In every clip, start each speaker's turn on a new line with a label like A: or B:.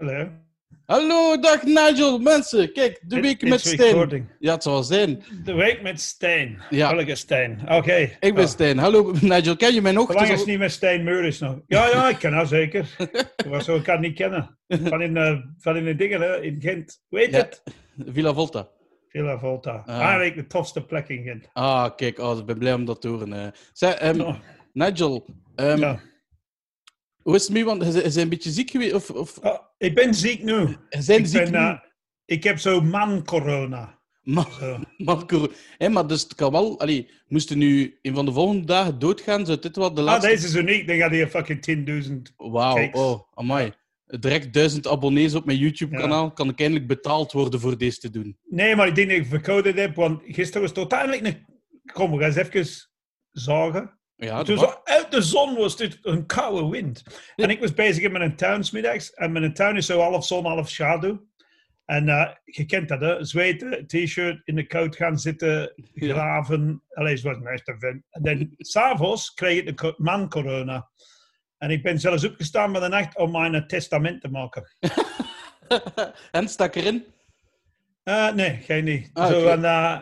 A: Hallo.
B: Hallo, dag Nigel, mensen. Kijk, de week met Stijn. Ja, het zal zijn.
A: De week met Stijn.
B: Ja.
A: Welke Stijn? Oké.
B: Ik ben
A: Oh.
B: Stijn. Hallo Nigel, ken je mij nog?
A: Lang is niet met Stijn Meuris nog? Ja, ja, ik ken haar zeker. Ik was zo, ik kan het niet kennen. Van in, eh, van in de dingen, hè, in Gent. Heet
B: Ja.
A: het?
B: Villa Volta.
A: Villa Volta.
B: Ah.
A: Eigenlijk de tofste plek in Gent.
B: Ah, kijk, oh, ik ben blij om dat te horen. Zeg, ehm,
A: Oh,
B: Nigel, ehm,
A: ja.
B: Hoe is het mee? Want hij is een beetje ziek geweest. Of, of
A: Oh, ik ben ziek nu.
B: zijn
A: Ik,
B: ziek
A: ben,
B: nu?
A: eh, ik heb zo man-corona.
B: Maar,
A: Zo.
B: maar, cor- hè, maar dus het kan wel... Allee, moesten nu een van de volgende dagen doodgaan, zou dit wel de
A: Ah,
B: laatste...
A: deze is uniek. Dan gaat hij fucking 10.000.
B: Wauw, oh, amai. Direct duizend abonnees op mijn YouTube-kanaal. Kan ik eindelijk betaald worden voor deze te doen.
A: Nee, maar ik denk dat ik verkouden heb, want gisteren was het uiteindelijk een... Kom, we gaan eens even zagen.
B: Ja, mag.
A: zo uit de zon was dit een koude wind. En ik was bezig met een tuin 's middags. En mijn tuin is zo half zon, half schaduw. En eh, je kent dat, hè? Zweten, t-shirt, in de koud gaan zitten,
B: Ja.
A: graven. Allee, zo was het meeste van. En dan s'avonds kreeg ik de man corona. En ik ben zelfs opgestaan met de nacht om mijn testament te maken.
B: en stak erin?
A: Eh, nee, geen niet.
B: Ah,
A: Zo,
B: oké.
A: en, eh,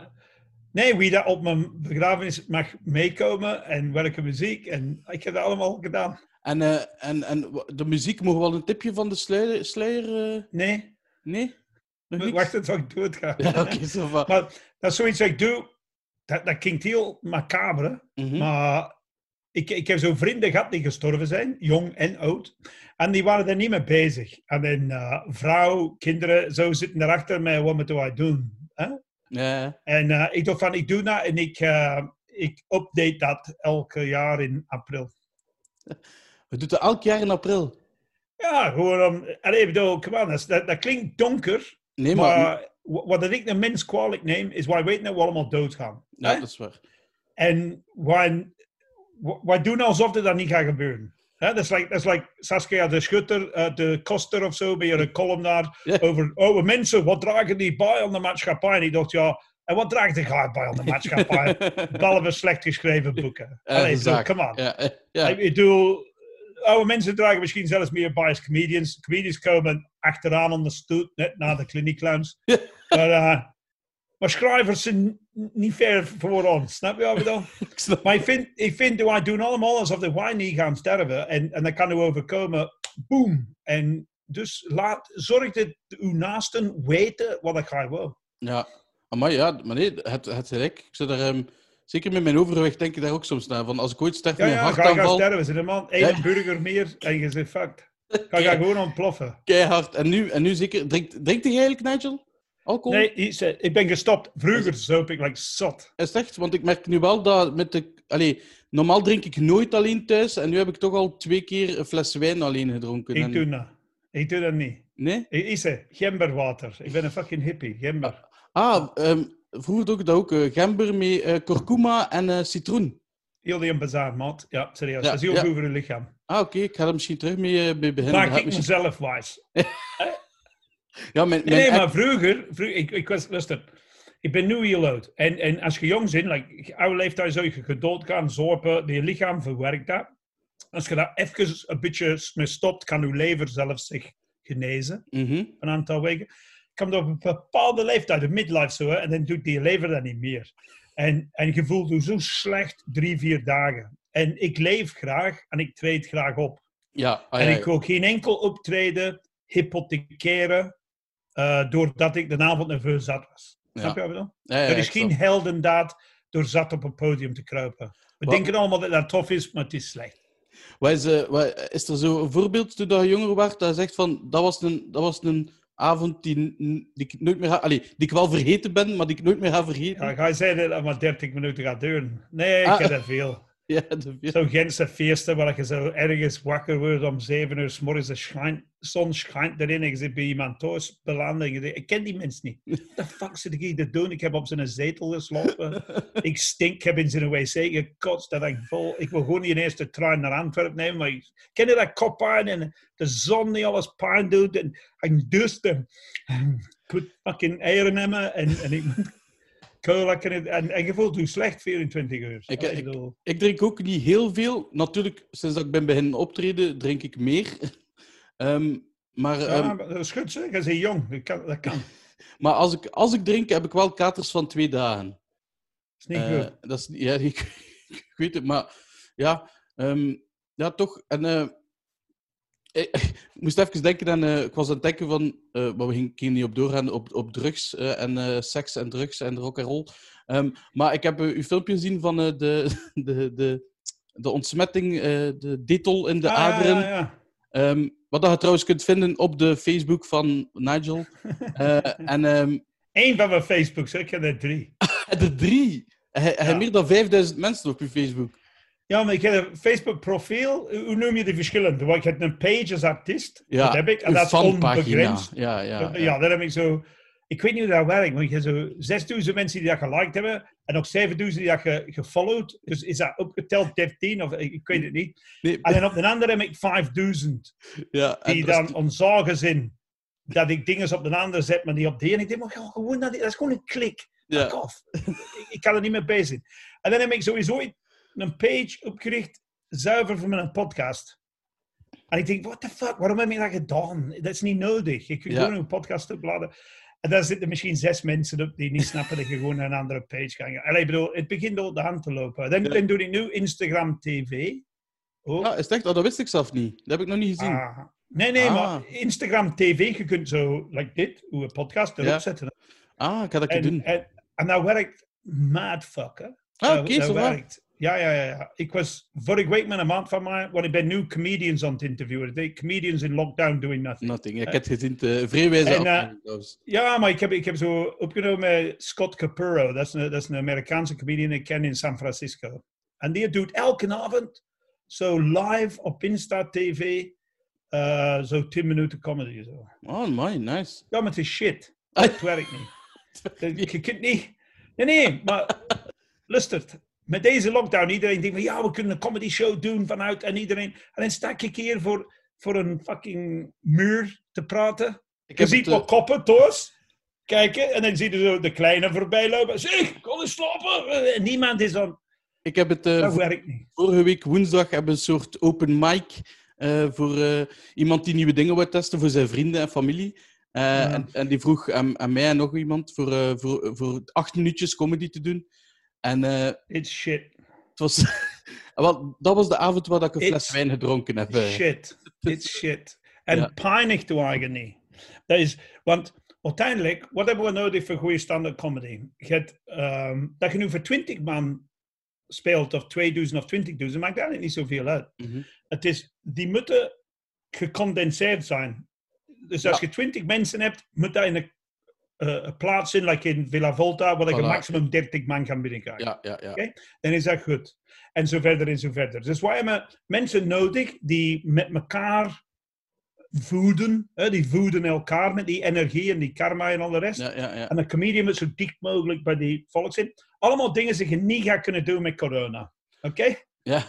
A: nee, wie dat op mijn begrafenis mag meekomen en welke muziek. En ik heb dat allemaal gedaan.
B: En, eh, en, en de muziek, mogen we wel een tipje van de sluier? sluier eh,
A: Nee,
B: nee? Nog
A: wacht tot ik doodga.
B: Ja, oké.
A: Maar dat is zoiets wat ik doe. Dat, dat klinkt heel macabre.
B: Mhm.
A: Maar ik, ik heb zo vrienden gehad die gestorven zijn, jong en oud. En die waren er niet mee bezig. En dan eh, vrouw, kinderen, zo zitten erachter met wat moeten wij doen. Hè? En eh, ik dacht van, ik doe dat en ik, eh, ik update dat elke jaar in april.
B: We doen het elk jaar in april.
A: Ja, gewoon om... Allee, bedoel, come on, dat, dat, dat klinkt donker,
B: Nee, maar...
A: maar wa- wat ik de mens kwalijk neem, is wij weten dat we allemaal doodgaan.
B: ja,
A: hè?
B: dat is waar.
A: En wij, wij doen alsof dat, dat niet gaat gebeuren. Hè, Dat is like, dat is like Saskia de Schutter, eh, de Koster of zo, bij een column daar
B: Ja.
A: over oude mensen, wat dragen die bij aan de maatschappij? En ik dacht, ja, en wat draagt de gaat bij aan de maatschappij? Behalve slecht geschreven boeken. Allee, zo,
B: zaak.
A: come on.
B: Eh.
A: Ik bedoel, oude mensen dragen misschien zelfs meer bij als comedians. Comedians komen achteraan aan de stoet, net na de kliniekclowns. Maar, eh, maar schrijvers zijn niet ver voor ons, snap je wat ik bedoel?
B: Ik
A: Maar ik vind, ik vind wij doen allemaal alsof de wij niet gaan sterven. En, en dat kan u overkomen. Boom. En dus laat, zorg dat uw naasten weten wat ik ga wil.
B: Ja, maar ja, maar nee, het, het gelijk. Ik daar, ehm, zeker met mijn overgewicht denk ik daar ook soms naar. Van als ik ooit sterf
A: Ja,
B: met een
A: ja, ga je gaan
B: hartaanval,
A: sterven. Zit een man, één
B: Ja.
A: burger meer en je zegt fucked. Ga je gewoon ontploffen.
B: keihard. En nu, en nu zeker... Drinkt, drinkt hij eigenlijk, Nigel? Alcohol?
A: Nee, ik ben gestopt. Vroeger zoop ik like zot.
B: Is echt? Want ik merk nu wel dat met de... Allee, normaal drink ik nooit alleen thuis. En nu heb ik toch al twee keer een fles wijn alleen gedronken.
A: Ik
B: En-
A: doe dat. Ik doe dat niet.
B: Nee?
A: Ik, zeg, gemberwater. Ik ben een fucking hippie. Gember.
B: Ah, ehm, vroeger doe ik dat ook. eh, gember met eh, kurkuma en eh, citroen.
A: Heel die een bazaar, maat. Ja, serieus.
B: Ja,
A: dat is heel
B: ja.
A: goed voor je lichaam.
B: Ah, oké. Ik ga er misschien terug mee, mee beginnen.
A: Maak ik
B: misschien-
A: mezelf wijs.
B: Ja, mijn,
A: Nee,
B: mijn
A: nee,
B: ex-
A: maar vroeger, vroeger ik, ik was, luister, ik ben nu heel oud. En, en als je jong bent, like, oude leeftijd zou je gedood gaan, zorpen, je lichaam verwerkt dat. Als je daar even een beetje mee stopt, kan je lever zelfs zich genezen,
B: Mhm.
A: een aantal weken. Komt op een bepaalde leeftijd, de midlife zo, hè, en dan doet die lever dat niet meer. En, en je voelt je zo slecht drie, vier dagen. En ik leef graag en ik treed graag op.
B: Ja,
A: En ik wil geen enkel optreden hypothekeren eh, doordat ik de avond nerveus zat was.
B: Ja.
A: Snap je wat ik bedoel?
B: ja, ja,
A: er is geen heldendaad door zat op een podium te kruipen. We
B: Wat-
A: denken allemaal dat dat tof is, maar het is slecht.
B: Wat is, eh, wat- is er zo een voorbeeld toen dat je jonger was, dat je zegt van, dat was een, dat was een avond die, die ik nooit meer ga... Allee, die ik wel vergeten ben, maar die ik nooit meer ga vergeten?
A: Ja, ga je zeggen dat maar 30 minuten gaat duren? Nee, ik
B: Ah.
A: heb dat veel.
B: Ja, de-
A: Zo'n Gentse feesten waar je zo ergens wakker wordt om 7 uur s morgens, de zon schijnt erin en je zit bij iemand thuis beland en je denkt, ik ken die mensen niet. What the fuck zit ik hier te doen? Ik heb op zijn zetel geslapen. ik stink, ik heb in zijn wc gekotst, dat ik vol. Ik wil gewoon niet ineens de trein naar Antwerpen nemen, maar ik ken je dat koppijn en de zon die alles pijn doet en ik dus de ik moet fucking eieren nemen en, en ik en, en je voelt je slecht 24 uur.
B: Ik-
A: Ja,
B: ik- drink ook niet heel veel. Natuurlijk, sinds dat ik ben beginnen optreden, drink ik meer. Ehm, Maar,
A: Ja, maar dat is goed, zeg. Je bent jong. Dat kan. Dat kan.
B: maar als, ik, als ik drink, heb ik wel katers van twee dagen.
A: Dat is niet goed.
B: dat is, ja, ik, weet het, maar ja, ehm, ja toch. En, eh, ik, ik moest even denken aan, eh, ik was aan het denken van, eh, maar we gingen niet op doorgaan, op, op drugs eh, en eh, seks en drugs en rock and roll. Ehm, maar ik heb eh, uw filmpje gezien van eh, de, de, de, de ontsmetting, eh, de detol in de
A: Ah,
B: aderen.
A: ja, ja.
B: Ehm, wat dat je trouwens kunt vinden op de Facebook van Nigel. Eh, en ehm,
A: Eén van mijn Facebooks, ik heb er drie.
B: de drie. Hij, hij meer dan 5000 mensen op uw Facebook.
A: Ja, maar ik heb een Facebook-profiel. Hoe noem je die verschillende? Want ik heb een page als artiest.
B: Ja,
A: dat heb ik. En dat is onbegrensd.
B: Ja, ja,
A: Ja,
B: ja.
A: dat heb ik zo. Ik weet niet hoe dat werkt, want je hebt zo 6000 mensen die dat geliked hebben en nog 7000 die dat ge, gefollowed. Dus is dat opgeteld 13 of ik, ik weet het niet.
B: Nee,
A: En dan op de andere heb ik 5000
B: ja, en
A: die
B: dat
A: dan onzagen zijn dat ik dingen op de andere zet, maar niet op de ene. Ik denk, maar gewoon die, dat is gewoon een klik.
B: ja.
A: Off. ik, ik kan er niet mee bezig. En dan heb ik sowieso een page opgericht, zuiver voor mijn podcast. En ik denk, what the fuck, waarom heb ik dat gedaan? Dat is niet nodig. Kan
B: Ja.
A: gewoon een podcast opladen. En daar zitten misschien zes mensen op die niet snappen dat je gewoon naar een andere page kan gaan. Allee, ik bedoel, het begint al de hand te lopen. Dan,
B: Ja.
A: dan doe ik nu Instagram TV. Ook.
B: Ah, is echt? Oh, dat wist ik zelf niet. Dat heb ik nog niet gezien.
A: Ah. Nee, nee,
B: Ah.
A: maar Instagram TV, je kunt zo, like dit, hoe een podcast erop
B: Ja.
A: zetten.
B: Ah, ik ga dat
A: En,
B: doen.
A: en, en dat werkt mad fucker.
B: Ah, oké,
A: dat
B: zo
A: werkt. Ja, ja, ja. Ik was vorige week met een maand van mij, want ik ben nu comedians aan het interviewen. De comedians in lockdown doing nothing.
B: Nothing. Ik heb het gezien. De vrijwijze
A: eh. Ja, maar ik heb, ik heb zo opgenomen met Scott Capurro. Dat is, een, dat is een Amerikaanse comedian die ik ken in San Francisco. En die doet elke avond zo live op Insta TV eh, zo 10 minuten comedy. Zo.
B: Oh, my, nice.
A: Ja, maar het is shit. Het werkt niet. Je kunt niet. Nee, nee, maar luistert. Met deze lockdown, iedereen denkt van ja, we kunnen een comedy show doen vanuit en iedereen. En dan sta ik hier voor, voor een fucking muur te praten.
B: Ik
A: Je
B: heb
A: ziet
B: het, eh,
A: wat koppen, Toos. Kijken, en dan zie je zo de kleine voorbij lopen. Zeg, kon eens slapen. En niemand is dan.
B: ik heb het eh,
A: Dat werkt niet.
B: vorige week woensdag hebben we een soort open mic eh, voor eh, iemand die nieuwe dingen wil testen voor zijn vrienden en familie. Eh,
A: Ja.
B: en, en die vroeg aan, aan mij en nog iemand voor, eh, voor, voor acht minuutjes comedy te doen. En eh,
A: It's shit.
B: het was, wel, dat was de avond waar ik een fles
A: It's
B: wijn gedronken heb. eh.
A: Shit. It's shit. En
B: Ja.
A: pijnig de eigen niet. Dat is, want uiteindelijk, wat hebben we nodig voor goede standaard comedy? Je hebt, ehm, dat je nu voor 20 man speelt, of 2000 of 20.000, maakt eigenlijk niet zoveel uit.
B: Mhm.
A: Het is, die moeten gecondenseerd zijn. Dus als
B: Ja.
A: je 20 mensen hebt, moet dat in een, een plaats zijn, like in Villa Volta, waar
B: Voilà.
A: maximum 30 man kan binnenkrijgen
B: Ja, ja, ja.
A: Dan is dat goed. En zo verder en zo verder. Dus wij hebben mensen nodig die met elkaar voeden. Hè, die voeden elkaar met die energie en die karma en al de rest.
B: ja, ja, ja.
A: En een comedian moet zo dicht mogelijk bij die volk zijn. Allemaal dingen die je niet gaat kunnen doen met corona. Oké?
B: Ja,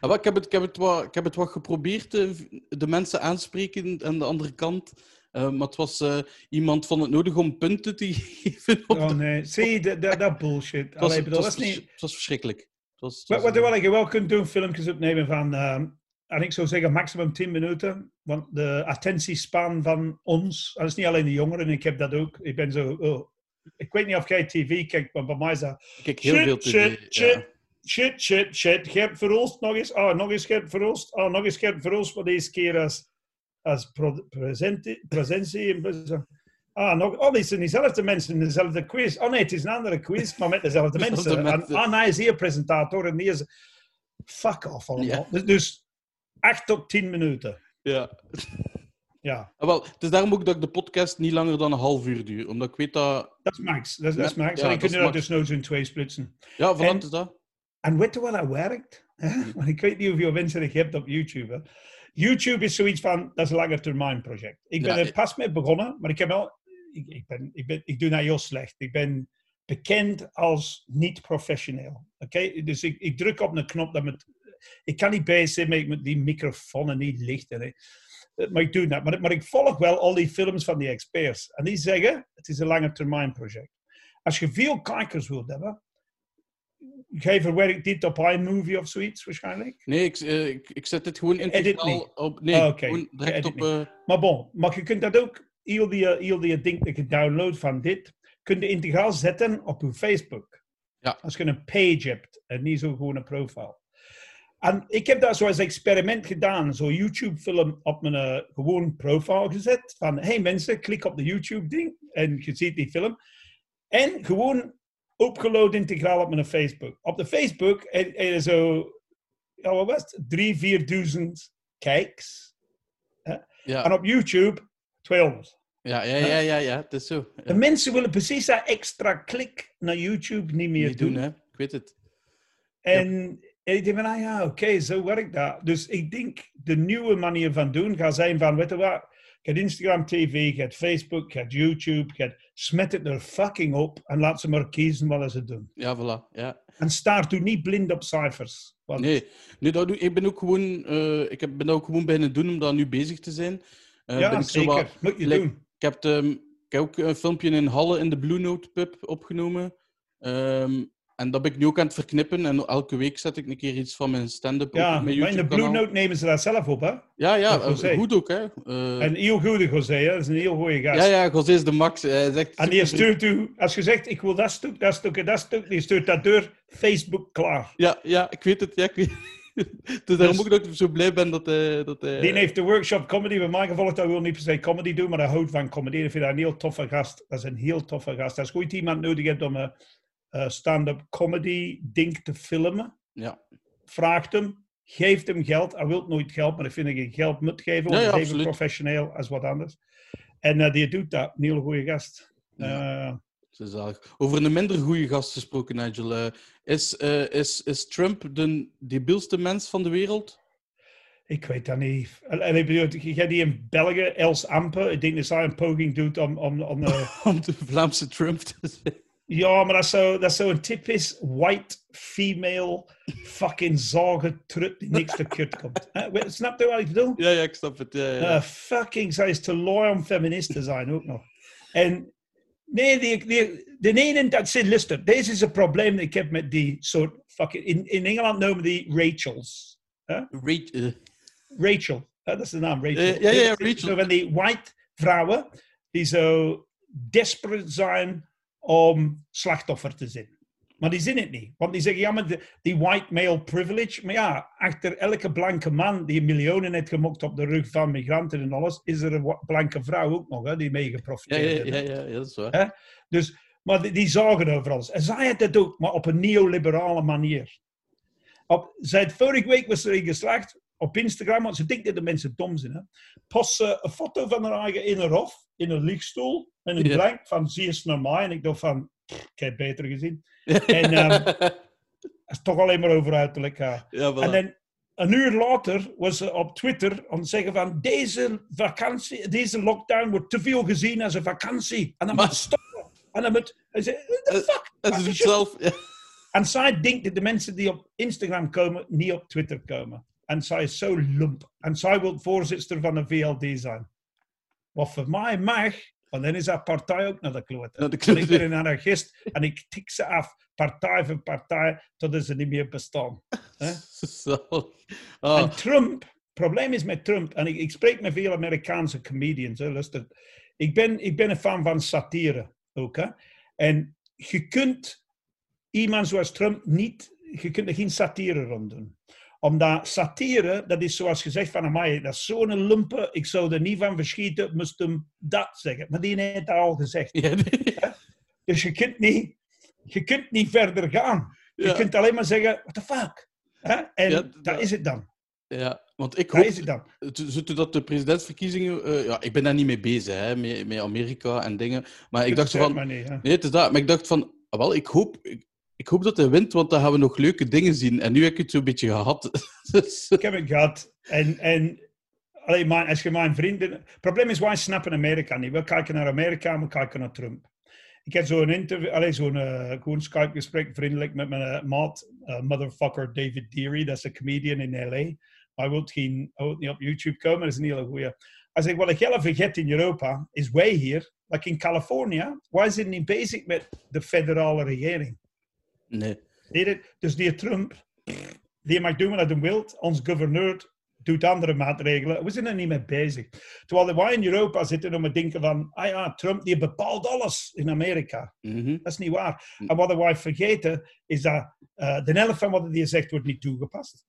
B: Ah, ik, heb het, ik, heb het wat, ik heb het wat geprobeerd, eh, de mensen aanspreken aan de andere kant. Eh, maar het was eh, iemand van het nodig om punten te geven. Op
A: Oh
B: de-
A: nee. Zie, dat, dat, dat bullshit.
B: het, was,
A: Allee,
B: het,
A: bedoel,
B: was,
A: dat is niet...
B: het was verschrikkelijk. Het was, het
A: Wat,
B: was-
A: wat, wat je wel kunt doen, filmpjes opnemen van, ehm, en ik zou zeggen maximum 10 minuten. Want de attentiespan van ons, dat is niet alleen de jongeren, ik heb dat ook. Ik ben zo, oh, ik weet niet of jij tv kijkt, maar bij mij is dat
B: ik kijk heel
A: shit,
B: veel tv.
A: shit,
B: ja.
A: shit, shit, shit, shit. Gert Verhulst nog eens, oh, nog eens Gert Verhulst, oh, nog eens Gert Verhulst, maar deze keer als, als pro- presenti- presentie. Ah, nog, oh, dit zijn diezelfde mensen in dezelfde quiz. Oh nee, het is een andere quiz, maar met dezelfde
B: Dezelfde
A: mensen. En, ah, nee, is hier presentator en die is... Fuck off allemaal.
B: Ja.
A: Dus, dus 8 tot 10 minuten.
B: Ja.
A: Ja,
B: Ah, wel, het is daarom ook dat ik de podcast niet langer dan een half uur duur. Omdat ik weet dat...
A: dat is max. Dat, is- dat
B: Ja,
A: max.
B: ja,
A: en je
B: dat
A: dus nooit in twee splitsen.
B: Ja, van
A: En-
B: is dat.
A: En weet je wat dat werkt? Want ik weet niet hoeveel mensen je hebt op YouTube. Hè? YouTube is zoiets van, dat is een project. Ik ben
B: Ja,
A: er pas mee begonnen, maar ik heb wel, ik, ik, ben, ik, ben, ik doe dat heel slecht. Ik ben bekend als niet professioneel. Oké, Dus ik, ik druk op een knop dat met, ik kan niet bezig zijn met, met die microfoon en die lichten. Hè? Eh, Maar ik doe dat. Maar, maar ik volg wel al die films van die experts. En die zeggen, het is een lange termijn project. Als je veel kijkers wilt hebben, Jij verwerkt dit op iMovie of zoiets waarschijnlijk?
B: Nee, ik, eh, ik, ik zet dit gewoon
A: Edit
B: integraal
A: niet.
B: op... Nee,
A: Ah,
B: gewoon direct
A: Edit
B: op... eh,
A: Maar bon, maar je kunt dat ook, heel die, heel die ding dat je download van dit, kun je integraal zetten op je Facebook.
B: Ja.
A: Als je een page hebt en niet zo gewoon een profile. En ik heb dat zo als experiment gedaan, zo'n YouTube-film op mijn eh, gewoon profile gezet. Van, hey mensen, klik op de YouTube-ding en je ziet die film. En gewoon opgeload integraal op mijn Facebook. Op de Facebook er, er is zo, ja, wat was het? Drie, vierduizend kijks. En
B: ja,
A: op YouTube 200.
B: ja, ja, ja, ja, ja, het is zo. Ja.
A: De mensen willen precies dat extra klik naar YouTube niet meer
B: Niet
A: doen.
B: doen, hè. Ik weet het.
A: En, en ik denk van, ah ja, oké, zo werkt dat. Dus ik denk, de nieuwe manier van doen gaat zijn van, weet je wat, je hebt Instagram TV, je hebt Facebook, je hebt YouTube, je hebt, smet het er fucking op en laat ze maar kiezen wat ze doen.
B: Ja, voilà. Ja.
A: En staar toen niet blind op cijfers. Want,
B: Nee, nee dat doe, ik ben ook gewoon... eh, ik ben ook gewoon bijna doen om daar nu bezig te zijn. Eh,
A: ja,
B: ben ik zo
A: zeker.
B: wat-
A: Moet je
B: Like-
A: doen.
B: Ik heb, ehm, ik heb ook een filmpje in Halle in de Blue Note pub opgenomen. Ehm, en dat ben ik nu ook aan het verknippen. En elke week zet ik een keer iets van mijn stand-up
A: Ja,
B: op mijn
A: maar in de Blue. Note nemen ze dat zelf op, hè?
B: Ja, ja, eh, goed ook, hè. Eh,
A: En heel goede José, hè? Dat is een heel goede gast.
B: ja, ja, José is de max. Hij is echt
A: En die stuurt u, als je zegt, ik wil dat stuk, dat stuk en dat stuk, die stuurt dat door Facebook klaar.
B: Ja, ja, ik weet het. Ja, ik weet... dus daarom
A: Dus-
B: ook dat ik zo blij ben dat hij... Dat hij...
A: Die heeft de workshop comedy bij mij gevolgd. Hij wil niet per se comedy doen, maar hij houdt van comedy. Ik vind dat een heel toffe gast. Dat is een heel toffe gast. Als je ooit iemand nodig hebt om eh, stand-up comedy ding te filmen,
B: Ja,
A: vraagt hem, geeft hem geld. Hij wil nooit geld, maar ik vind dat je geld moet geven. Want
B: Ja, ja,
A: is even professioneel als wat anders. En eh, die doet dat. Een hele goede gast.
B: Ja.
A: Eh.
B: Over een minder goede gast gesproken, Nigel. Is, is, is Trump de debielste mens van de wereld?
A: Ik weet dat niet. En, ik bedoel, hebt die in België, Els Ampe. Ik denk dat zij een poging doet om... om, om eh,
B: Om de Vlaamse Trump te zijn.
A: Ja, maar dat is zo- dat is zo'n typisch white female fucking zagen trut die niks te kut komt. Snap je wat ik bedoel?
B: Ja, ja, ik snap het. Ja, ja.
A: Eh, fucking, zij is te lui om feminist te zijn ook nog. En nee, die, die, de ene dat zit, luister, deze is een probleem dat ik heb met die soort fucking... In, in Engeland noemen die Rachels.
B: Ra- eh,
A: Rachel. dat is de naam, Rachel.
B: Eh, ja, ja, ja,
A: Zo
B: Rachel.
A: van die white vrouwen die zo desperate zijn om slachtoffer te zijn. Maar die zijn het niet. Want die zeggen, ja, maar de- die white male privilege. Maar ja, achter elke blanke man die miljoenen heeft gemokt op de rug van migranten en alles, is er een blanke vrouw ook nog, hè, die mee geprofiteerd
B: ja,
A: heeft.
B: ja, ja, ja, dat is waar.
A: Hè? Dus, maar die, die zagen over alles. En zij had dat ook, maar op een neoliberale manier. Op, zij, vorige week was er een geslaagd op Instagram, want ze denkt dat de mensen dom zijn. Hè? Post ze een foto van haar eigen in haar hof, in een lichtstoel, en een
B: Ja.
A: blank van zie je naar mij. En ik dacht van, ik heb beter gezien. En ehm, het is toch alleen maar over uiterlijk. ja.
B: ja, voilà.
A: En dan een uur later was ze op Twitter om te zeggen van deze vakantie, deze lockdown wordt te veel gezien als een vakantie. En dan moet stoppen. En dan moet... Hij zei, the fuck? Is je-
B: zelf... Ja.
A: En zij denkt dat de mensen die op Instagram komen, niet op Twitter komen. En zij is zo lump. En zij wil voorzitter van de VLD zijn. Wat voor mij mag, want dan is haar partij ook naar de klote.
B: Naar de klote.
A: Ik ben een anarchist en ik tik ze af, partij voor partij, totdat ze niet meer bestaan.
B: Ah,
A: En Trump, het probleem is met Trump, en ik, ik spreek met veel Amerikaanse comedians, hè, luister. Ik ben, ik ben een fan van satire ook. Hè. En je kunt iemand zoals Trump niet, je kunt er geen satire rond doen. Omdat satire, dat is zoals gezegd van mij, dat is zo'n lumpen, ik zou er niet van verschieten, moest hem dat zeggen. Maar die heeft dat al gezegd.
B: ja.
A: Dus je kunt niet, je kunt niet verder gaan. Je kunt alleen maar zeggen, what the fuck? Hè? En
B: Ja,
A: dat
B: dat-
A: is het dan.
B: ja, want ik
A: Dat
B: hoop... toen dat de presidentsverkiezingen... eh, ja, ik ben daar niet mee bezig, hè, met, met Amerika en dingen. Maar ik dacht zo van...
A: Maar niet.
B: Nee, het is dat. Maar ik dacht van... ah, wel, ik hoop... Ik, ik hoop dat hij wint, want dan gaan we nog leuke dingen zien. En nu heb ik het zo'n beetje gehad. Dus,
A: Ik heb het gehad. En, en als je mijn vrienden... Het probleem is, wij snappen Amerika niet. We kijken naar Amerika, we kijken naar Trump. Ik heb zo'n interview, allee, zo'n gewoon Skype-gesprek, vriendelijk met mijn eh, maat, eh, motherfucker David Deary. Dat is een comedian in L.A. Hij wil, geen, hij wil niet op YouTube komen, dat is een hele goeie. Hij zegt, wat ik heel vergeet in Europa, is wij hier, like in California, wij zijn niet bezig met de federale regering.
B: Nee.
A: Dus die Trump, die mag doen wat hij wil. Ons gouverneur doet andere maatregelen. We zijn er niet mee bezig. Terwijl wij in Europa zitten om te denken van, ah ja, Trump die bepaalt alles in Amerika.
B: Mhm.
A: Dat is niet waar. En wat wij vergeten is dat eh, de helft van wat hij zegt wordt niet toegepast.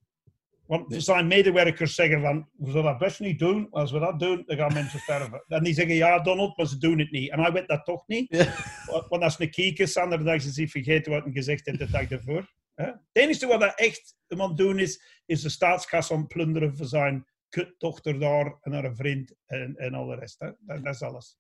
A: Want er zijn medewerkers zeggen van, we zullen dat best niet doen. Als we dat doen, dan gaan mensen sterven. En die zeggen, ja Donald, maar ze doen het niet. En hij weet dat toch niet.
B: Ja.
A: Want als een kieken, andere dag is hij vergeten wat hij gezegd heeft de dag ervoor. Het enige wat hij echt het doen is, is de staatskas het plunderen voor zijn kutdochter daar en haar vriend en, en al de rest. Hè? Dat, dat is alles.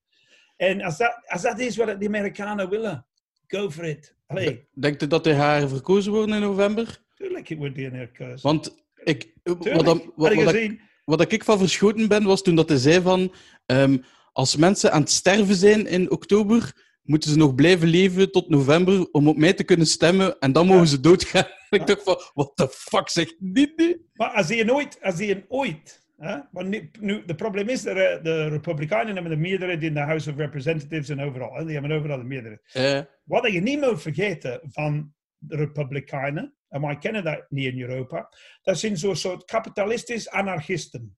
A: En als dat, als dat is wat de Amerikanen willen, go for it. Allee,
B: Denkt u dat hij haar verkozen worden in november?
A: tuurlijk wordt die herkeuze.
B: Want ik, wat,
A: Tuurlijk.
B: wat, wat, ik, wat ik van verschoten ben, was toen dat hij zei van... ehm, als mensen aan het sterven zijn in oktober, moeten ze nog blijven leven tot november om op mij te kunnen stemmen en dan mogen
A: Ja.
B: ze doodgaan. ik dacht van, what the fuck, zegt dit nu?
A: Maar als je nooit, als je ooit, hè? Want nu, nu, de probleem is, dat eh, de Republikeinen hebben de meerderheid in de House of Representatives en overal. Hè? Die hebben overal de meerderheid.
B: Eh,
A: Wat je niet moet vergeten van de Republikeinen, en wij kennen dat niet in Europa, dat zijn zo'n soort kapitalistisch anarchisten.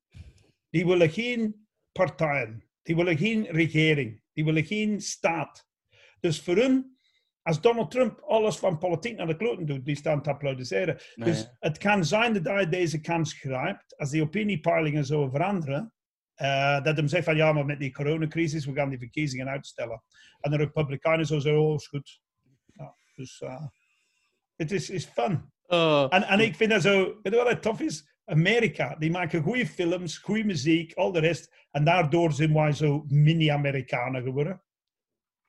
A: Die willen geen partijen, die willen geen regering, die willen geen staat. Dus voor hun, als Donald Trump alles van politiek naar de kloten doet, die staan te applaudisseren.
B: nee.
A: Dus het kan zijn dat hij deze kans grijpt, als die opiniepeilingen zo veranderen, eh, dat hem zegt van ja, maar met die coronacrisis, we gaan die verkiezingen uitstellen. En de Republikeinen zo zeggen, oh, is goed. Ja, dus eh, het is, is fun.
B: Ah,
A: En, en ik vind dat zo, weet je wat het tof is? Amerika, die maken goede films, goede muziek, al de rest. En daardoor zijn wij zo mini-Amerikanen geworden.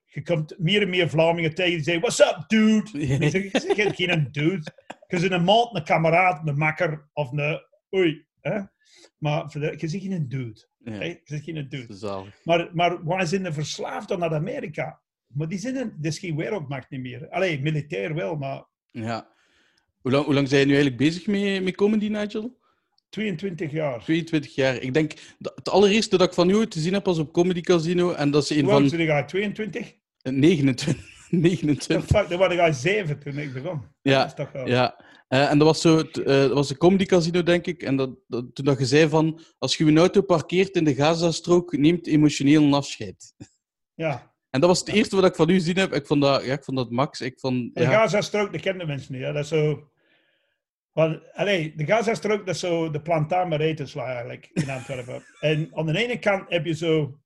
A: Je komt meer en meer Vlamingen tegen die zeggen, what's up, dude? Ik zeg, ik geen dude. Je bent een maat, een kameraad, een makker of een oei. Hè? Maar voor de, je zegt geen dude.
B: ja?
A: Je zegt geen dude.
B: zalig.
A: Maar, maar wij zijn er verslaafd aan naar Amerika. Maar die zijn een, dat is geen wereldmacht niet meer. Allee, militair wel, maar
B: Ja. Hoe lang, hoe lang zijn je nu eigenlijk bezig mee, met comedy, Nigel?
A: 22 jaar.
B: 22 jaar. Ik denk, dat, het allereerste dat ik van jou te zien heb was op Comedy Casino. En dat is een
A: Hoe oud
B: van
A: ben jij? 22?
B: eh, 29.
A: The
B: 29.
A: fuck, dan was ik al 7 toen ik begon.
B: Ja,
A: Dat is toch wel...
B: Ja. Eh, en dat was zo, eh, dat was een comedy casino, denk ik. En dat, dat, toen dat je zei van, als je je auto parkeert in de Gazastrook, neemt emotioneel een afscheid.
A: ja.
B: En dat was het eerste wat ik van u gezien heb. Ik vond dat, ja, ik vond dat max. Ik vond,
A: De
B: ja,
A: Gaza-strook, dat kennen mensen niet. Hè? Dat is zo... Want, allee, de Gaza-strook, dat is zo de plantaan Maretensla eigenlijk in Antwerpen. en aan de ene kant heb je zo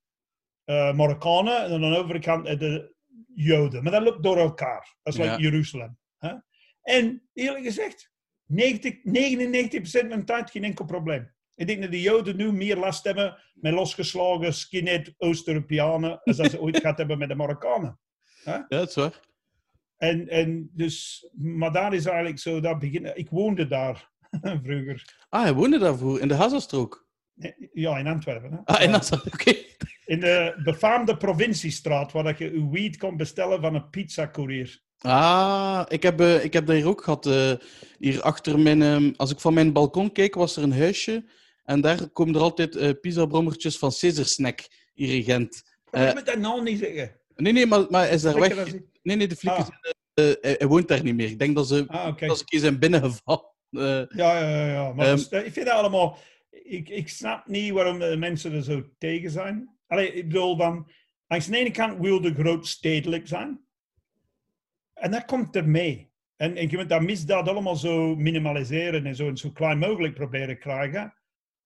A: eh Marokkanen en aan de andere kant je Joden. Maar dat loopt door elkaar. Dat is
B: Ja.
A: like Jeruzalem. Hè? En eerlijk gezegd, 90, 99% van de tijd geen enkel probleem. Ik denk dat de Joden nu meer last hebben met losgeslagen skinhead Oost-Europeanen als dat ze ooit gehad hebben met de Marokkanen.
B: ja, dat is waar.
A: En, en dus, maar daar is eigenlijk zo, dat begin, ik woonde daar vroeger.
B: Ah, hij woonde daarvoor, in de Gazastrook.
A: Ja, in Antwerpen. Hè?
B: Ah, en
A: Ja.
B: dat oké.
A: In de befaamde provinciestraat, waar dat je uw weed kon bestellen van een pizzacourier.
B: Ah, ik heb, eh, ik heb dat hier ook gehad. eh, hier achter mijn... ehm, als ik van mijn balkon keek, was er een huisje. En daar komen er altijd eh pizzabrommertjes van Caesar Snack, hier in Gent.
A: Maar je
B: Eh,
A: moet dat nou niet zeggen.
B: Nee, nee, maar, maar hij is daar weg. Nee, nee, de flikken
A: Ah.
B: eh, hij, hij woont daar niet meer. Ik denk dat ze,
A: Ah,
B: dat ze een zijn binnengevallen.
A: Ja, ja, ja. ja. Maar
B: Ehm.
A: dus, ik vind dat allemaal... Ik, ik snap niet waarom de mensen er zo tegen zijn. Allee, ik bedoel dan... Langs de ene kant wil de groot stedelijk zijn. En dat komt er mee. En, en je moet dat misdaad allemaal zo minimaliseren en zo, en zo klein mogelijk proberen krijgen.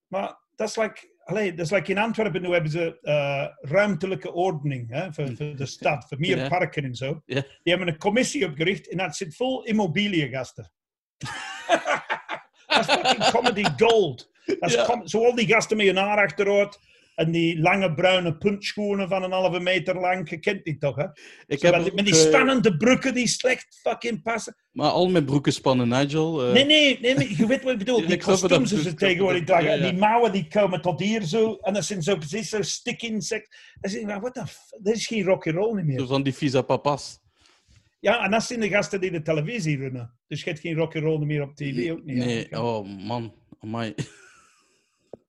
A: Maar dat is like... Allee, dat is like in Antwerpen, nu hebben ze eh, ruimtelijke ordening hè, voor, voor de stad, voor meer parken en zo. Die hebben een commissie opgericht en dat zit vol immobiliëngasten. dat is fucking comedy gold. Dat is
B: Ja.
A: com- zo al die gasten met hun haar achteruit en die lange bruine puntschoenen van een halve meter lang. Je kent die toch, hè?
B: ik heb
A: met, die-
B: ook,
A: met die
B: eh,
A: spannende broeken die slecht fucking passen.
B: maar al met broeken spannen, Nigel. eh.
A: Nee, nee, nee, je weet wat ik bedoel. Die
B: wat
A: kostuums ze tegenwoordig dragen.
B: ja.
A: En die mouwen die komen tot hier zo. En dat zijn zo precies zo stick insect. Dan zeg ik, f- Dat is geen rock and roll niet meer.
B: Zo van die visa papas.
A: Ja, en dat zijn de gasten die de televisie runnen. Dus je hebt geen rock and roll meer op tv ook niet.
B: Nee, oh man. Amai.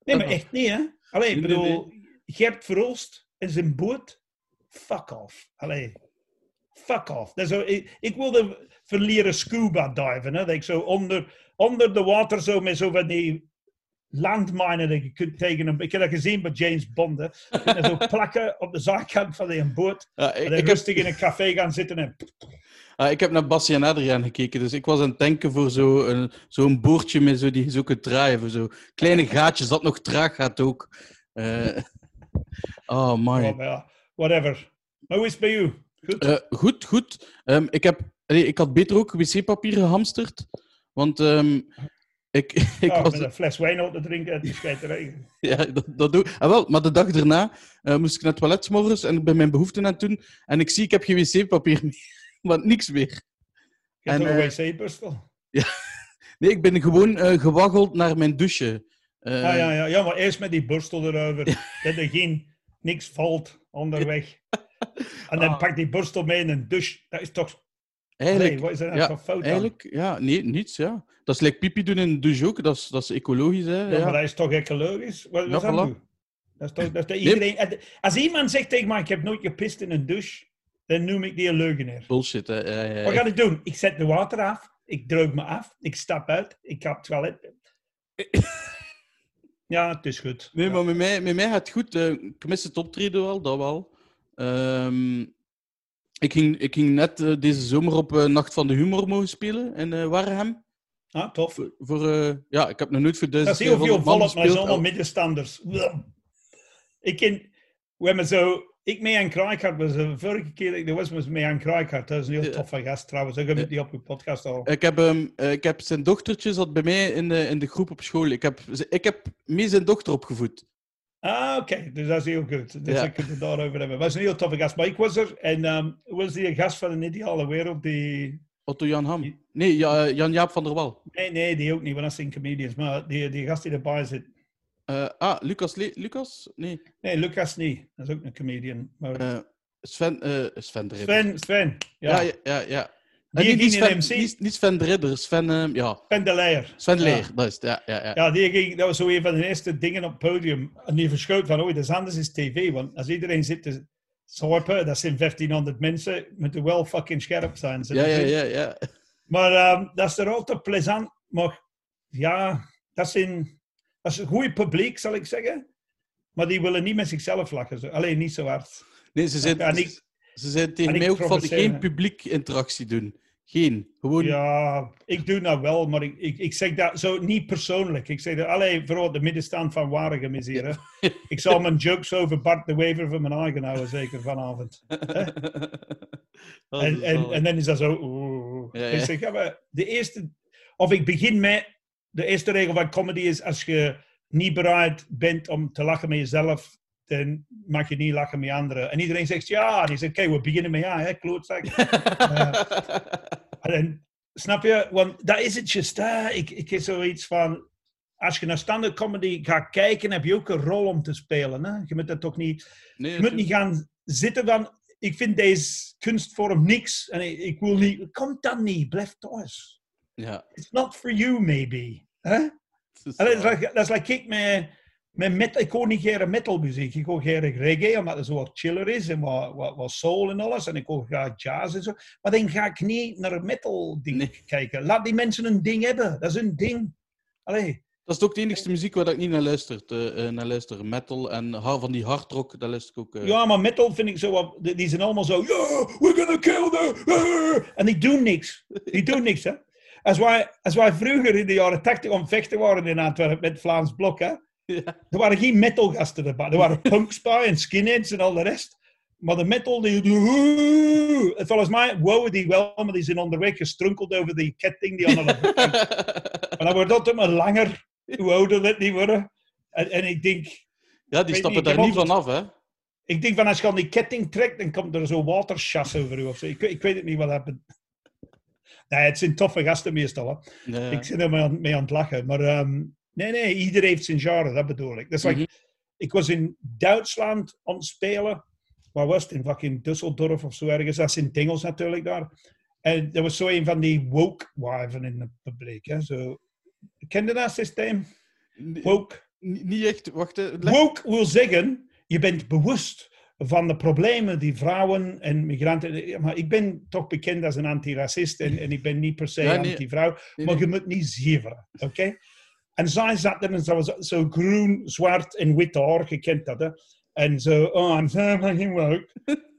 A: Nee, maar echt niet, hè? Allee, ik bedoel, Gert Verhulst en zijn boot, fuck off. Allee, Fuck off. Dat zo, ik, ik wilde van leren scuba diven. Hè? Dat ik zo onder, onder de water zo met zo van die landminen dat je kunt tegen een... Ik heb dat gezien bij James Bond. Hè? En zo plakken op de zijkant van die boot.
B: Ja,
A: En
B: ik, ik, heb,
A: rustig in een café gaan zitten en...
B: ah, ik heb naar Bassie en Adriaan gekeken, dus ik was aan het denken voor zo'n zo zo'n boordje met zo die zo kunt draaien. Voor zo kleine gaatjes dat nog traag gaat ook. Eh, oh, man.
A: Oh, ja, whatever. Maar hoe is het bij u? Goed?
B: Eh, goed, goed. Ehm, ik, heb, ik had beter ook wc-papier gehamsterd. Want ehm, ik, ik
A: Ja,
B: was...
A: met een fles wijn op te drinken uit de scheiterij.
B: Ja, dat, dat doe ik. Ah, wel, maar de dag daarna eh, moest ik naar het toilet morgens en ik ben mijn behoeften aan het doen. En ik zie, ik heb geen wc-papier meer. Want niks meer.
A: Je
B: En,
A: een
B: eh,
A: wc-burstel?
B: Nee, ik ben gewoon eh, gewaggeld naar mijn douche.
A: Ah, ja, ja, ja, maar eerst met die borstel erover. Dat er geen, niks valt onderweg. En dan
B: Ah.
A: pak die borstel mee in een douche. Dat is toch...
B: Eigenlijk,
A: Nee, wat is er nou
B: ja,
A: fout aan?
B: eigenlijk, ja, nee, niets, ja. Dat is like pipi doen in de douche ook, dat is, dat is ecologisch, hè.
A: Ja,
B: Ja,
A: maar dat is toch ecologisch? Wat, wat
B: Ja,
A: is dat
B: voilà.
A: Dat is toch, dat is toch iedereen... Als iemand zegt tegen mij, ik heb nooit gepist in een douche, dan noem ik die een leugenaar.
B: Bullshit, hè. Ja,
A: Wat ga ik doen? Ik zet de water af, ik droog me af, ik stap uit, ik ga op het toilet. Ja, het is goed.
B: Nee, maar met mij, met mij gaat het goed. Ik mis het optreden wel, dat wel. Ehm, ik, ging, ik ging net eh, deze zomer op eh, Nacht van de Humor mogen spelen in eh Wareham.
A: Ah, tof.
B: Voor, voor, ja, ik heb nog nooit voor
A: Dat
B: duizend
A: is heel veel
B: 200 man
A: volk, maar dat
B: gespeeld.
A: allemaal middenstanders. Ik ken... We hebben zo... Ik mee aan was de vorige keer dat ik er was, was mee aan. Dat is een heel toffe gast trouwens. Ik heb het niet op uw podcast al.
B: Ik heb, hem, eh, ik heb zijn dochtertje zat bij mij in de, in de groep op school. Ik heb, ik heb mee zijn dochter opgevoed.
A: Ah, oké. Dus dat is heel goed. Dus ik kan het daarover hebben. Dat was een heel toffe gast. Maar ik was er en ehm, was die gast van een ideale wereld die...
B: Otto Jan Ham. Nee, ja, eh, Jan-Jaap van der Wal.
A: Nee, nee, die ook niet, want dat zijn comedians. Maar die, die gast die erbij zit...
B: Eh, ah, Lucas. Le- Lucas? Nee.
A: Nee, Lucas niet. Dat is ook een comedian. Maar
B: eh, Sven, eh Sven de.
A: Sven, Sven.
B: Ja,
A: Ja,
B: ja, ja. ja.
A: Die
B: niet, niet,
A: ging in
B: Sven,
A: MC.
B: niet, niet Sven de Ridder, Sven, ja.
A: Sven de Leijer.
B: Sven
A: Ja.
B: Leer, dat is. Ja, ja, ja.
A: Ja, die ging, dat was zo een van de eerste dingen op het podium. En die verschoot van, oh, dat is anders is tv. Want als iedereen zit te zorpen, dat zijn 1500 mensen, moeten wel fucking scherp zijn.
B: Ja, ja, ja, ja.
A: Maar ehm, dat is er altijd plezant. Maar ja, dat, zijn, dat is een goed publiek, zal ik zeggen. Maar die willen niet met zichzelf lachen. Alleen niet zo hard.
B: Nee, ze zijn,
A: Ja, en ik-
B: ze zijn tegen mij ook van geen publiek interactie doen. Geen. Gewoon...
A: Ja, ik doe dat wel, maar ik, ik, ik zeg dat zo niet persoonlijk. Ik zeg dat alleen vooral de middenstand van Waregem is hier. Hè. Ik zal mijn jokes over Bart de Wever van mijn eigen houden, zeker vanavond. En, en, en dan is dat zo.
B: Ja, ja.
A: Ik zeg, ja, maar de eerste, of ik begin met, de eerste regel van comedy is, als je niet bereid bent om te lachen met jezelf, dan mag je niet lachen met anderen. En iedereen zegt, ja, die zegt, oké, we beginnen met ja, hè, klootzak. En dan, snap je? Want dat is het juist. hè. Ik, ik heb zoiets van. Als je naar standaard comedy gaat kijken, heb je ook een rol om te spelen. Hè? Je moet dat toch niet.
B: Nee,
A: Je moet niet gaan zitten van. Ik vind deze kunstvorm niks. En ik, ik wil niet. Komt dan niet. Blijf thuis.
B: Ja.
A: It's not for you, maybe. Hè? Dat is like, like ik met, met metal. Ik hoor niet graag metalmuziek. Ik hoor graag reggae, omdat het zo wat chiller is en wat, wat, wat soul en alles. En ik hoor graag jazz en zo. Maar dan ga ik niet naar een metal ding
B: Nee.
A: kijken. Laat die mensen een ding hebben. Dat is een ding. Allee.
B: Dat is ook de enigste muziek waar ik niet naar luister. eh, naar luister. Metal en van die hardrock, dat luister ik ook. eh.
A: Ja, maar metal vind ik zo wat... Die zijn allemaal zo... Yeah, we're gonna kill them. ah." En die doen niks. Die doen niks, hè. Als wij, als wij vroeger in de jaren 80 om vechten waren in Antwerpen met Vlaams Blok, hè.
B: Ja.
A: Er waren geen metalgasten erbij. Er waren punks bij en skinheads en al de rest. Maar de metal, die... die en volgens mij wouden die wel, maar die zijn onderweg gestrunkeld over die ketting die aan de Maar dan wordt dat maar langer, hoe ouder dat die worden. En, en ik denk...
B: ja, die stappen
A: niet,
B: daar niet van
A: altijd-
B: af, hè?
A: Ik denk van als je aan die ketting trekt, dan komt er zo waterschas over u of zo. Ik, weet- ik weet het niet wat dat... Nee, het zijn toffe gasten meestal. Hè.
B: Ja.
A: Ik zit er mee aan, mee aan het lachen. Maar ehm, nee, nee, ieder heeft zijn genre, dat bedoel ik. Dat is like,
B: Mhm.
A: Ik was in Duitsland aan het spelen. Waar was het? In fucking Düsseldorf of zo ergens. Dat is in het Engels natuurlijk daar. En er was zo een van die woke-wijven in het publiek. Hè. Zo, ken je dat systeem? Woke.
B: n- Niet echt, wacht. leg-
A: Woke wil zeggen, je bent bewust van de problemen die vrouwen en migranten. Maar ik ben toch bekend als een antiracist en, en ik ben niet per se
B: Ja, nee.
A: anti-vrouw,
B: Nee,
A: maar
B: nee.
A: je moet niet zeveren, oké? En zij zat er en ze was zo groen, zwart en wit haar, je kent dat, hè? En zo, oh, I'm so fucking woke.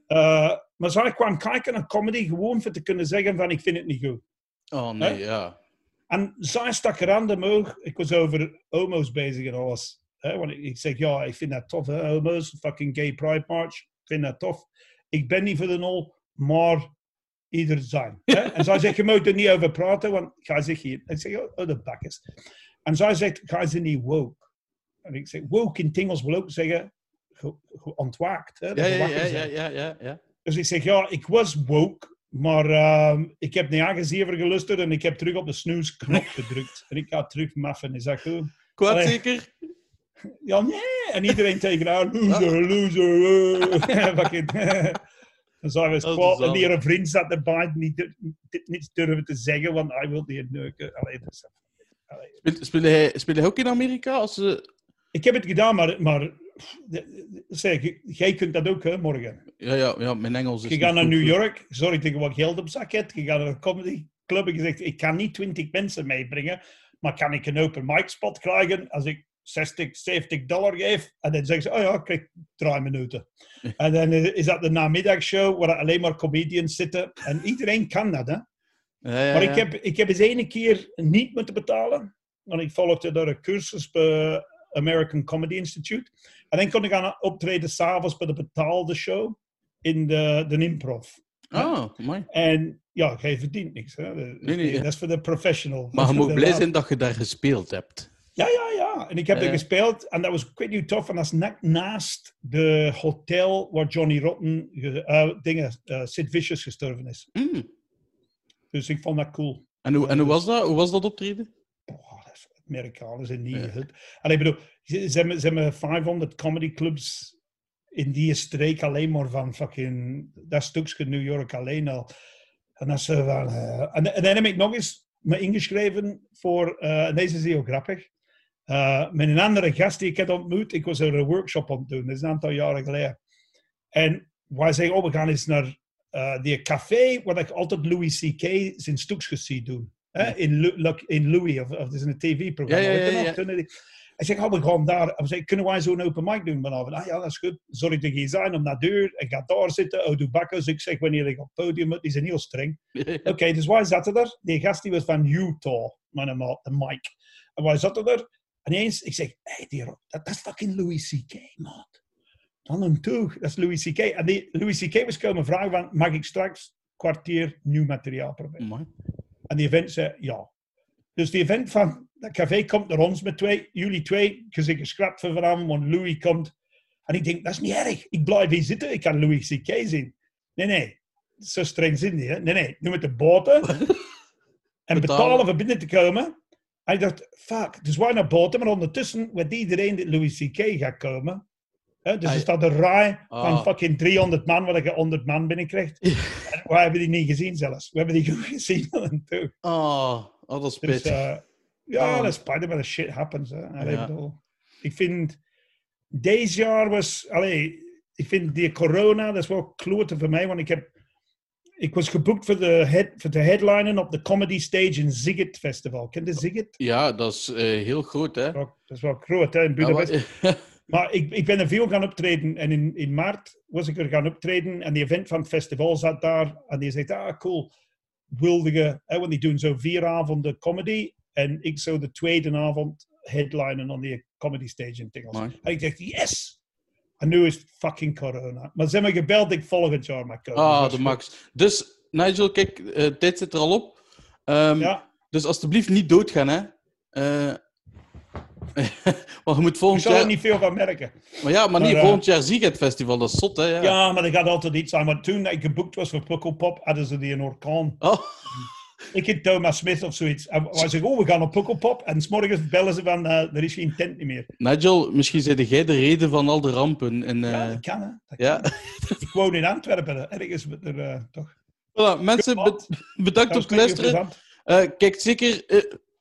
A: Eh, maar zij kwam kijken naar comedy gewoon voor te kunnen zeggen van, ik vind het niet goed.
B: Oh nee,
A: Hè?
B: ja.
A: En zij stak er aan de omhoog. Ik was over homo's bezig en alles. Hè? Want ik, ik zeg, ja, ik vind dat tof, hè? homo's, fucking gay pride march. Ik vind dat tof. Ik ben niet voor de nul, maar ieder zijn. Hè? En zij zegt, je moet er niet over praten, want ga zegt hier. Ik zeg, oh, oh, de bakkes. En zij zegt, ga ze niet woke. En ik zeg, woke in het Engels wil ook zeggen, ge- ge- ontwaakt. Hè?
B: Ja, ja, ja, ja, ja, ja, ja.
A: Dus ik zeg, ja, ik was woke, maar ehm, ik heb niet aangezeven gelusterd en ik heb terug op de snoesknop gedrukt. En ik ga terug maffen, is dat goed?
B: Kwaad zeker?
A: Ja, nee. En iedereen tegen haar, loser, loser. eh. Dan zijn we kwaad. En die vriend zat erbij, niet, dur- dit niet durven te zeggen, want hij wil niet neuken. Allee, dat
B: speel, hij, ook in Amerika? Als.
A: Ik heb het gedaan, maar, maar zeg, jij kunt dat ook, hè, morgen.
B: ja, ja, ja, mijn Engels is
A: Je gaat naar. New York, zorg dat je wat geld op zak hebt. Je gaat naar een comedy club en je zegt, ik kan niet 20 mensen meebrengen, maar kan ik een open mic spot krijgen als ik 60, 70 dollar geef? En dan zeggen ze, oh ja, ik krijg drie minuten. En dan eh, is dat de namiddagshow waar alleen maar comedians zitten. En iedereen kan dat, hè.
B: Ja, ja,
A: Maar ik heb, ik heb eens ene keer niet moeten betalen. Want ik volgde door een cursus bij American Comedy Institute. En dan kon ik gaan optreden s'avonds bij de betaalde show in de, de improv.
B: Ah, mooi.
A: En ja, jij verdient niks. Hè? Dat,
B: Nee, nee,
A: is voor de professional.
B: Maar je moet blij zijn dat je daar gespeeld hebt.
A: Ja, ja, ja. En ik heb er gespeeld. En dat was ik weet niet tof. En dat is net naast de hotel waar Johnny Rotten, eh, dingen, eh, Sid Vicious gestorven is.
B: Mm.
A: Dus ik vond dat cool.
B: En, hoe, en hoe
A: dus-
B: was dat? Hoe was dat optreden?
A: Boah, dat is Amerikanen zijn niet
B: Ja.
A: ik bedoel, ze, ze, ze hebben 500 comedy clubs in die streek alleen maar van fucking dat stukje New York alleen al. En dat is zo van, eh, en, en dan heb ik nog eens me ingeschreven voor, eh, en deze is heel grappig, eh, met een andere gast die ik had ontmoet. Ik was er een workshop aan het doen, dat is een aantal jaren geleden. En wij zeggen, oh, we gaan eens naar eh, die café waar ik altijd Louis C.K. zijn stukjes zie doen. Hè? In, in Louis, of, of is een tv-programma.
B: Ja, ja,
A: Hij zegt, oh, we gaan daar. Hij zei, kunnen wij zo'n open mic doen vanavond? Ah ja, dat is goed. Zorg dat je zijn om naar de deur. Ik ga daar zitten. Oh, doe bakkers. Ik zeg, wanneer ik op het podium moet. Die zijn heel streng. Oké, dus wij zaten er. Die gast die was van Utah, mijn maat, de Mike. En wij zaten er. En eens, ik zeg, hey, die, dat, dat is fucking Louis C.K., maat. Dan een toog, dat is Louis C.K. En die, Louis C.K. was komen vragen van, mag ik straks kwartier nieuw materiaal proberen?
B: Mooi.
A: En die event zei ja. Dus die event van dat café komt naar ons met twee, jullie twee, zit geschrapt van vanavond, want Louis komt. En ik denk, dat is niet erg. Ik blijf hier zitten, ik kan Louis C.K. zien. Nee, nee. Zo streng zijn die, hè? Nee, nee. Nu met de boten. en betalen. Om binnen te komen. En ik dacht, fuck. Dus wij naar boten, maar ondertussen weet iedereen dat Louis C.K. gaat komen. Dus
B: Ah,
A: er staat een rij van
B: Ah.
A: fucking 300 man, waar je 100 man binnenkrijgt. En wij hebben die niet gezien zelfs. We hebben die goed gezien toe.
B: Oh, oh, dat is
A: Dus
B: pittig.
A: ja,
B: Oh.
A: dat is spijtig, maar dat shit happens. Hè. Allee,
B: Ja.
A: ik bedoel, ik vind, deze jaar was, allee, ik vind die corona, dat is wel klote voor mij, want ik heb, ik was geboekt voor de, head, voor de headlinen op de Comedy Stage in Ziget Festival. Ken je Ziget?
B: Ja, dat is eh, heel groot, hè?
A: Dat is wel groot, hè, in Budapest. Maar ik, ik ben er veel gaan optreden. En in, in maart was ik er gaan optreden. En die event van het festival zat daar. En die zegt, ah, cool. Wilde je... Hè, want die doen zo vier avonden comedy. En ik zou de tweede avond headlinen op die comedy stage in Tingels. En ik dacht, yes! En nu is het fucking corona. Maar ze hebben gebeld ik volgend jaar komen.
B: Ah, de max. Dus, Nigel, kijk, eh tijd zit er al op.
A: Ja,
B: Dus alsjeblieft niet doodgaan, hè? Eh maar je moet
A: ik
B: volgend
A: zal er niet veel van merken.
B: Maar ja, maar, niet
A: eh,
B: volgend jaar Ziget Festival, dat is zot, hè? Ja.
A: Ja, maar dat gaat altijd iets zijn. Maar toen ik geboekt was voor Pukkelpop, hadden ze die een orkaan.
B: Oh,
A: Ik heb Thomas Smith of zoiets. En wij zeggen, oh, we gaan op Pukkelpop. En s'morgens bellen ze van, eh, er is geen tent meer.
B: Nigel, misschien zei jij de reden van al de rampen. En, eh,
A: Ja, dat kan, hè. Dat
B: ja.
A: kan. Ik woon in Antwerpen, ergens er, eh, toch.
B: Voilà, mensen, bedankt te
A: niet
B: luisteren. Eh, kijk zeker. eh,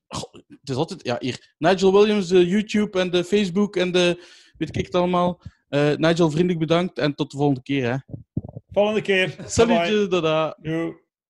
B: goh, het is altijd. Ja, hier. Nigel Williams, de YouTube en de Facebook en de weet ik het allemaal. Eh, Nigel, vriendelijk bedankt en tot de volgende keer. Hè.
A: Volgende keer.
B: Salutje, dada.
A: Doei.